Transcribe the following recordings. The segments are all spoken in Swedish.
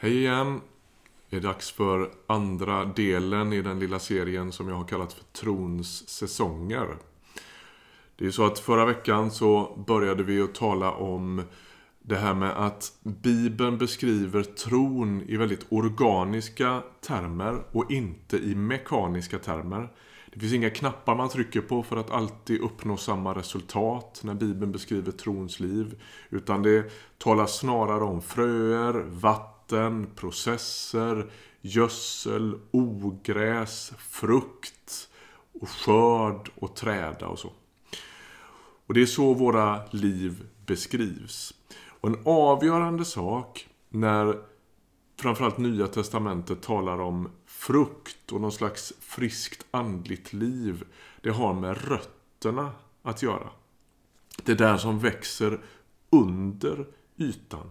Hej igen! Det är dags för andra delen i den lilla serien som jag har kallat för Trons säsonger. Det är så att förra veckan så började vi att tala om det här med att Bibeln beskriver tron i väldigt organiska termer och inte i mekaniska termer. Det finns inga knappar man trycker på för att alltid uppnå samma resultat när Bibeln beskriver trons liv. Utan det talas snarare om fröer, vatten, processer, gödsel, ogräs, frukt och skörd och träda och så. Och det är så våra liv beskrivs. Och en avgörande sak när framförallt Nya Testamentet talar om frukt och någon slags friskt andligt liv. Det har med rötterna att göra. Det där som växer under ytan.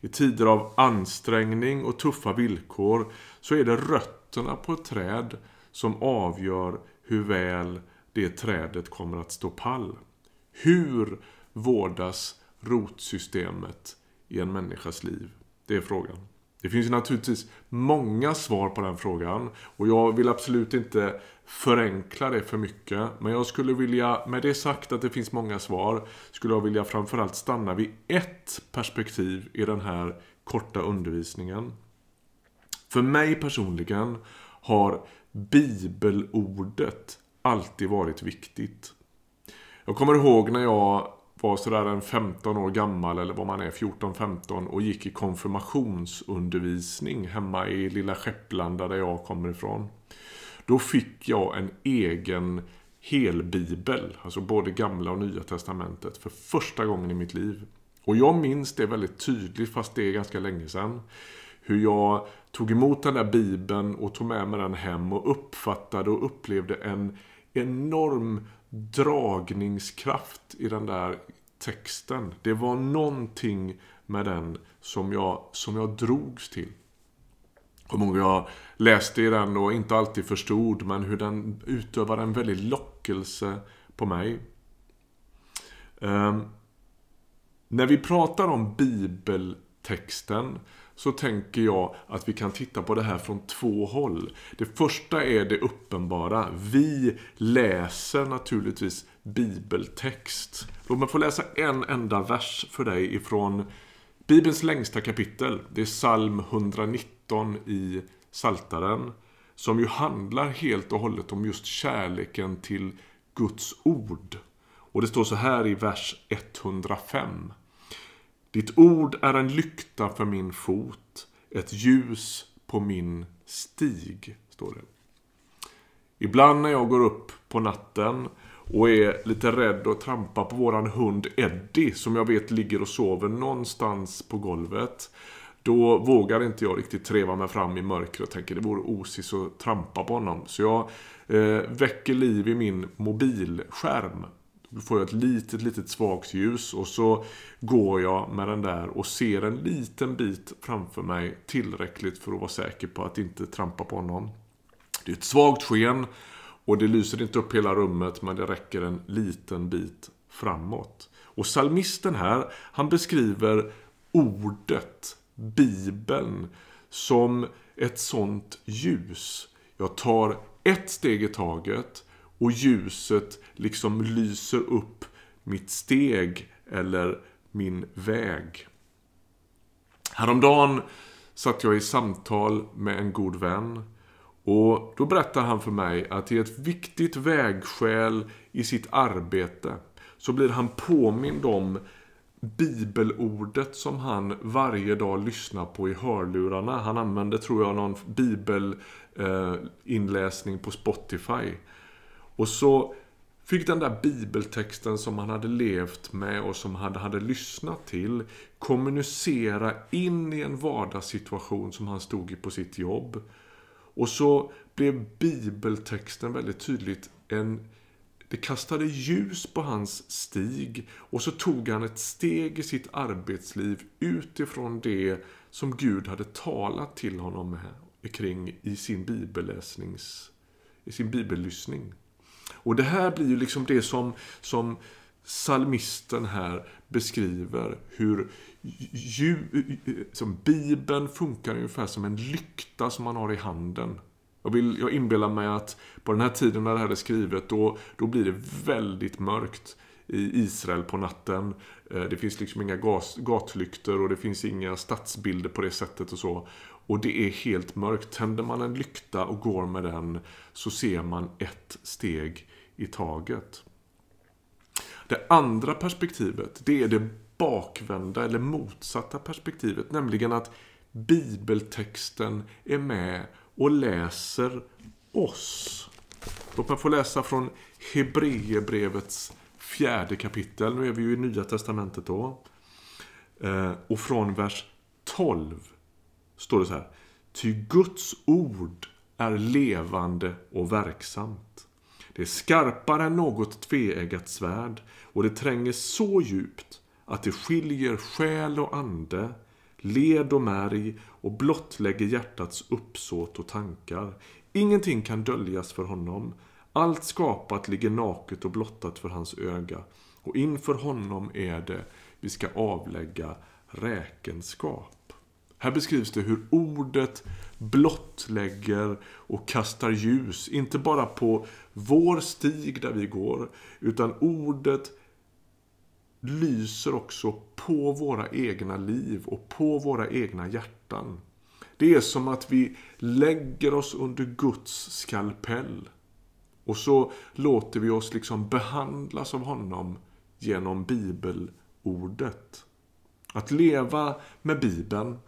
I tider av ansträngning och tuffa villkor så är det rötterna på ett träd som avgör hur väl det trädet kommer att stå pall. Hur vårdas rotsystemet i en människas liv? Det är frågan. Det finns ju naturligtvis många svar på den frågan och jag vill absolut inte förenkla det för mycket. Men jag skulle vilja, med det sagt att det finns många svar, skulle jag vilja framförallt stanna vid ett perspektiv i den här korta undervisningen. För mig personligen har bibelordet alltid varit viktigt. Jag kommer ihåg när jag var sådär en 15 år gammal eller vad man är, 14-15 och gick i konfirmationsundervisning hemma i lilla Skepplanda där jag kommer ifrån. Då fick jag en egen helbibel, alltså både gamla och nya testamentet för första gången i mitt liv. Och jag minns det väldigt tydligt fast det är ganska länge sedan. Hur jag tog emot den där bibeln och tog med mig den hem och uppfattade och upplevde en enorm dragningskraft i den där texten. Det var någonting med den som jag, som jag drogs till. Kommer ihåg jag läste i den och inte alltid förstod men hur den utövade en väldig lockelse på mig. Um, när vi pratar om bibeltexten så tänker jag att vi kan titta på det här från två håll. Det första är det uppenbara. Vi läser naturligtvis bibeltext. Låt mig få läsa en enda vers för dig ifrån Bibelns längsta kapitel. Det är psalm 119 i Saltaren Som ju handlar helt och hållet om just kärleken till Guds ord. Och det står så här i vers 105. Ditt ord är en lykta för min fot, ett ljus på min stig, står det. Ibland när jag går upp på natten och är lite rädd och trampar på våran hund Eddie som jag vet ligger och sover någonstans på golvet. Då vågar inte jag riktigt treva mig fram i mörkret och tänker det vore osis att trampa på honom. Så jag eh, väcker liv i min mobilskärm då får jag ett litet, litet svagt ljus och så går jag med den där och ser en liten bit framför mig tillräckligt för att vara säker på att inte trampa på någon. Det är ett svagt sken och det lyser inte upp hela rummet men det räcker en liten bit framåt. Och salmisten här, han beskriver ordet, Bibeln, som ett sånt ljus. Jag tar ett steg i taget och ljuset liksom lyser upp mitt steg eller min väg. Häromdagen satt jag i samtal med en god vän och då berättar han för mig att i ett viktigt vägskäl i sitt arbete så blir han påmind om bibelordet som han varje dag lyssnar på i hörlurarna. Han använder, tror jag, någon bibelinläsning eh, på Spotify. Och så fick den där bibeltexten som han hade levt med och som han hade lyssnat till kommunicera in i en vardagssituation som han stod i på sitt jobb. Och så blev bibeltexten väldigt tydligt en det kastade ljus på hans stig och så tog han ett steg i sitt arbetsliv utifrån det som Gud hade talat till honom med, kring i sin bibelläsnings i sin bibellyssning. Och det här blir ju liksom det som, som salmisten här beskriver hur ju, som Bibeln funkar ungefär som en lykta som man har i handen. Jag, vill, jag inbillar mig att på den här tiden när det här är skrivet, då, då blir det väldigt mörkt i Israel på natten. Eh, det finns liksom inga gas, gatlyktor och det finns inga stadsbilder på det sättet och så. Och det är helt mörkt. Tänder man en lykta och går med den så ser man ett steg i taget. Det andra perspektivet, det är det bakvända eller motsatta perspektivet. Nämligen att bibeltexten är med och läser oss. Låt mig få läsa från Hebreerbrevets fjärde kapitel. Nu är vi ju i Nya Testamentet då. Eh, och från vers 12 står det så här. Ty Guds ord är levande och verksamt. Det är skarpare än något tveeggat svärd och det tränger så djupt att det skiljer själ och ande, led och märg och blottlägger hjärtats uppsåt och tankar. Ingenting kan döljas för honom. Allt skapat ligger naket och blottat för hans öga. Och inför honom är det vi ska avlägga räkenskap. Här beskrivs det hur ordet blottlägger och kastar ljus, inte bara på vår stig där vi går, utan ordet lyser också på våra egna liv och på våra egna hjärtan. Det är som att vi lägger oss under Guds skalpell. Och så låter vi oss liksom behandlas av honom genom bibelordet. Att leva med Bibeln,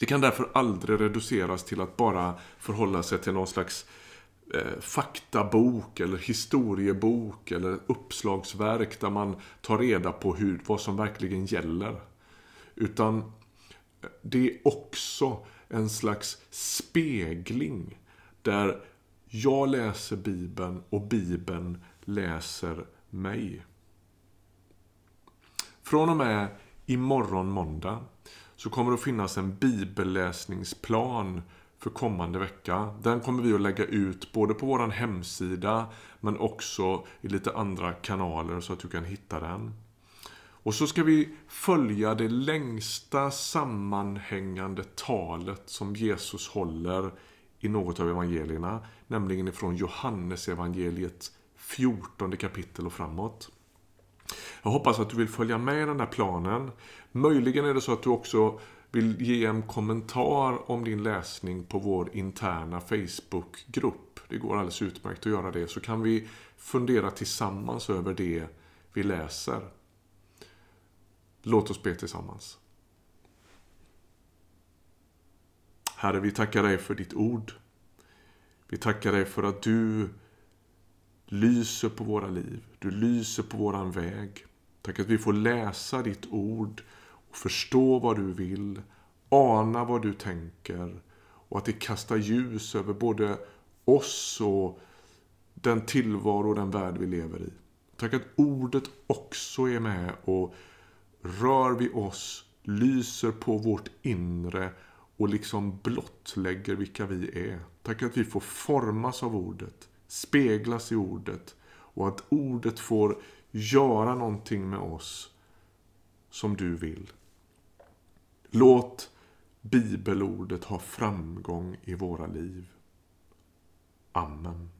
det kan därför aldrig reduceras till att bara förhålla sig till någon slags eh, faktabok eller historiebok eller uppslagsverk där man tar reda på hur, vad som verkligen gäller. Utan eh, det är också en slags spegling där jag läser Bibeln och Bibeln läser mig. Från och med imorgon måndag så kommer det att finnas en bibelläsningsplan för kommande vecka. Den kommer vi att lägga ut både på vår hemsida men också i lite andra kanaler så att du kan hitta den. Och så ska vi följa det längsta sammanhängande talet som Jesus håller i något av evangelierna, nämligen ifrån Johannes evangeliet 14 kapitel och framåt. Jag hoppas att du vill följa med i den här planen. Möjligen är det så att du också vill ge en kommentar om din läsning på vår interna Facebookgrupp. Det går alldeles utmärkt att göra det. Så kan vi fundera tillsammans över det vi läser. Låt oss be tillsammans. Herre, vi tackar dig för ditt ord. Vi tackar dig för att du lyser på våra liv. Du lyser på våran väg. Tack att vi får läsa ditt ord och förstå vad du vill, ana vad du tänker och att det kastar ljus över både oss och den tillvaro och den värld vi lever i. Tack att ordet också är med och rör vid oss, lyser på vårt inre och liksom blottlägger vilka vi är. Tack att vi får formas av ordet, speglas i ordet och att ordet får göra någonting med oss som du vill. Låt bibelordet ha framgång i våra liv. Amen.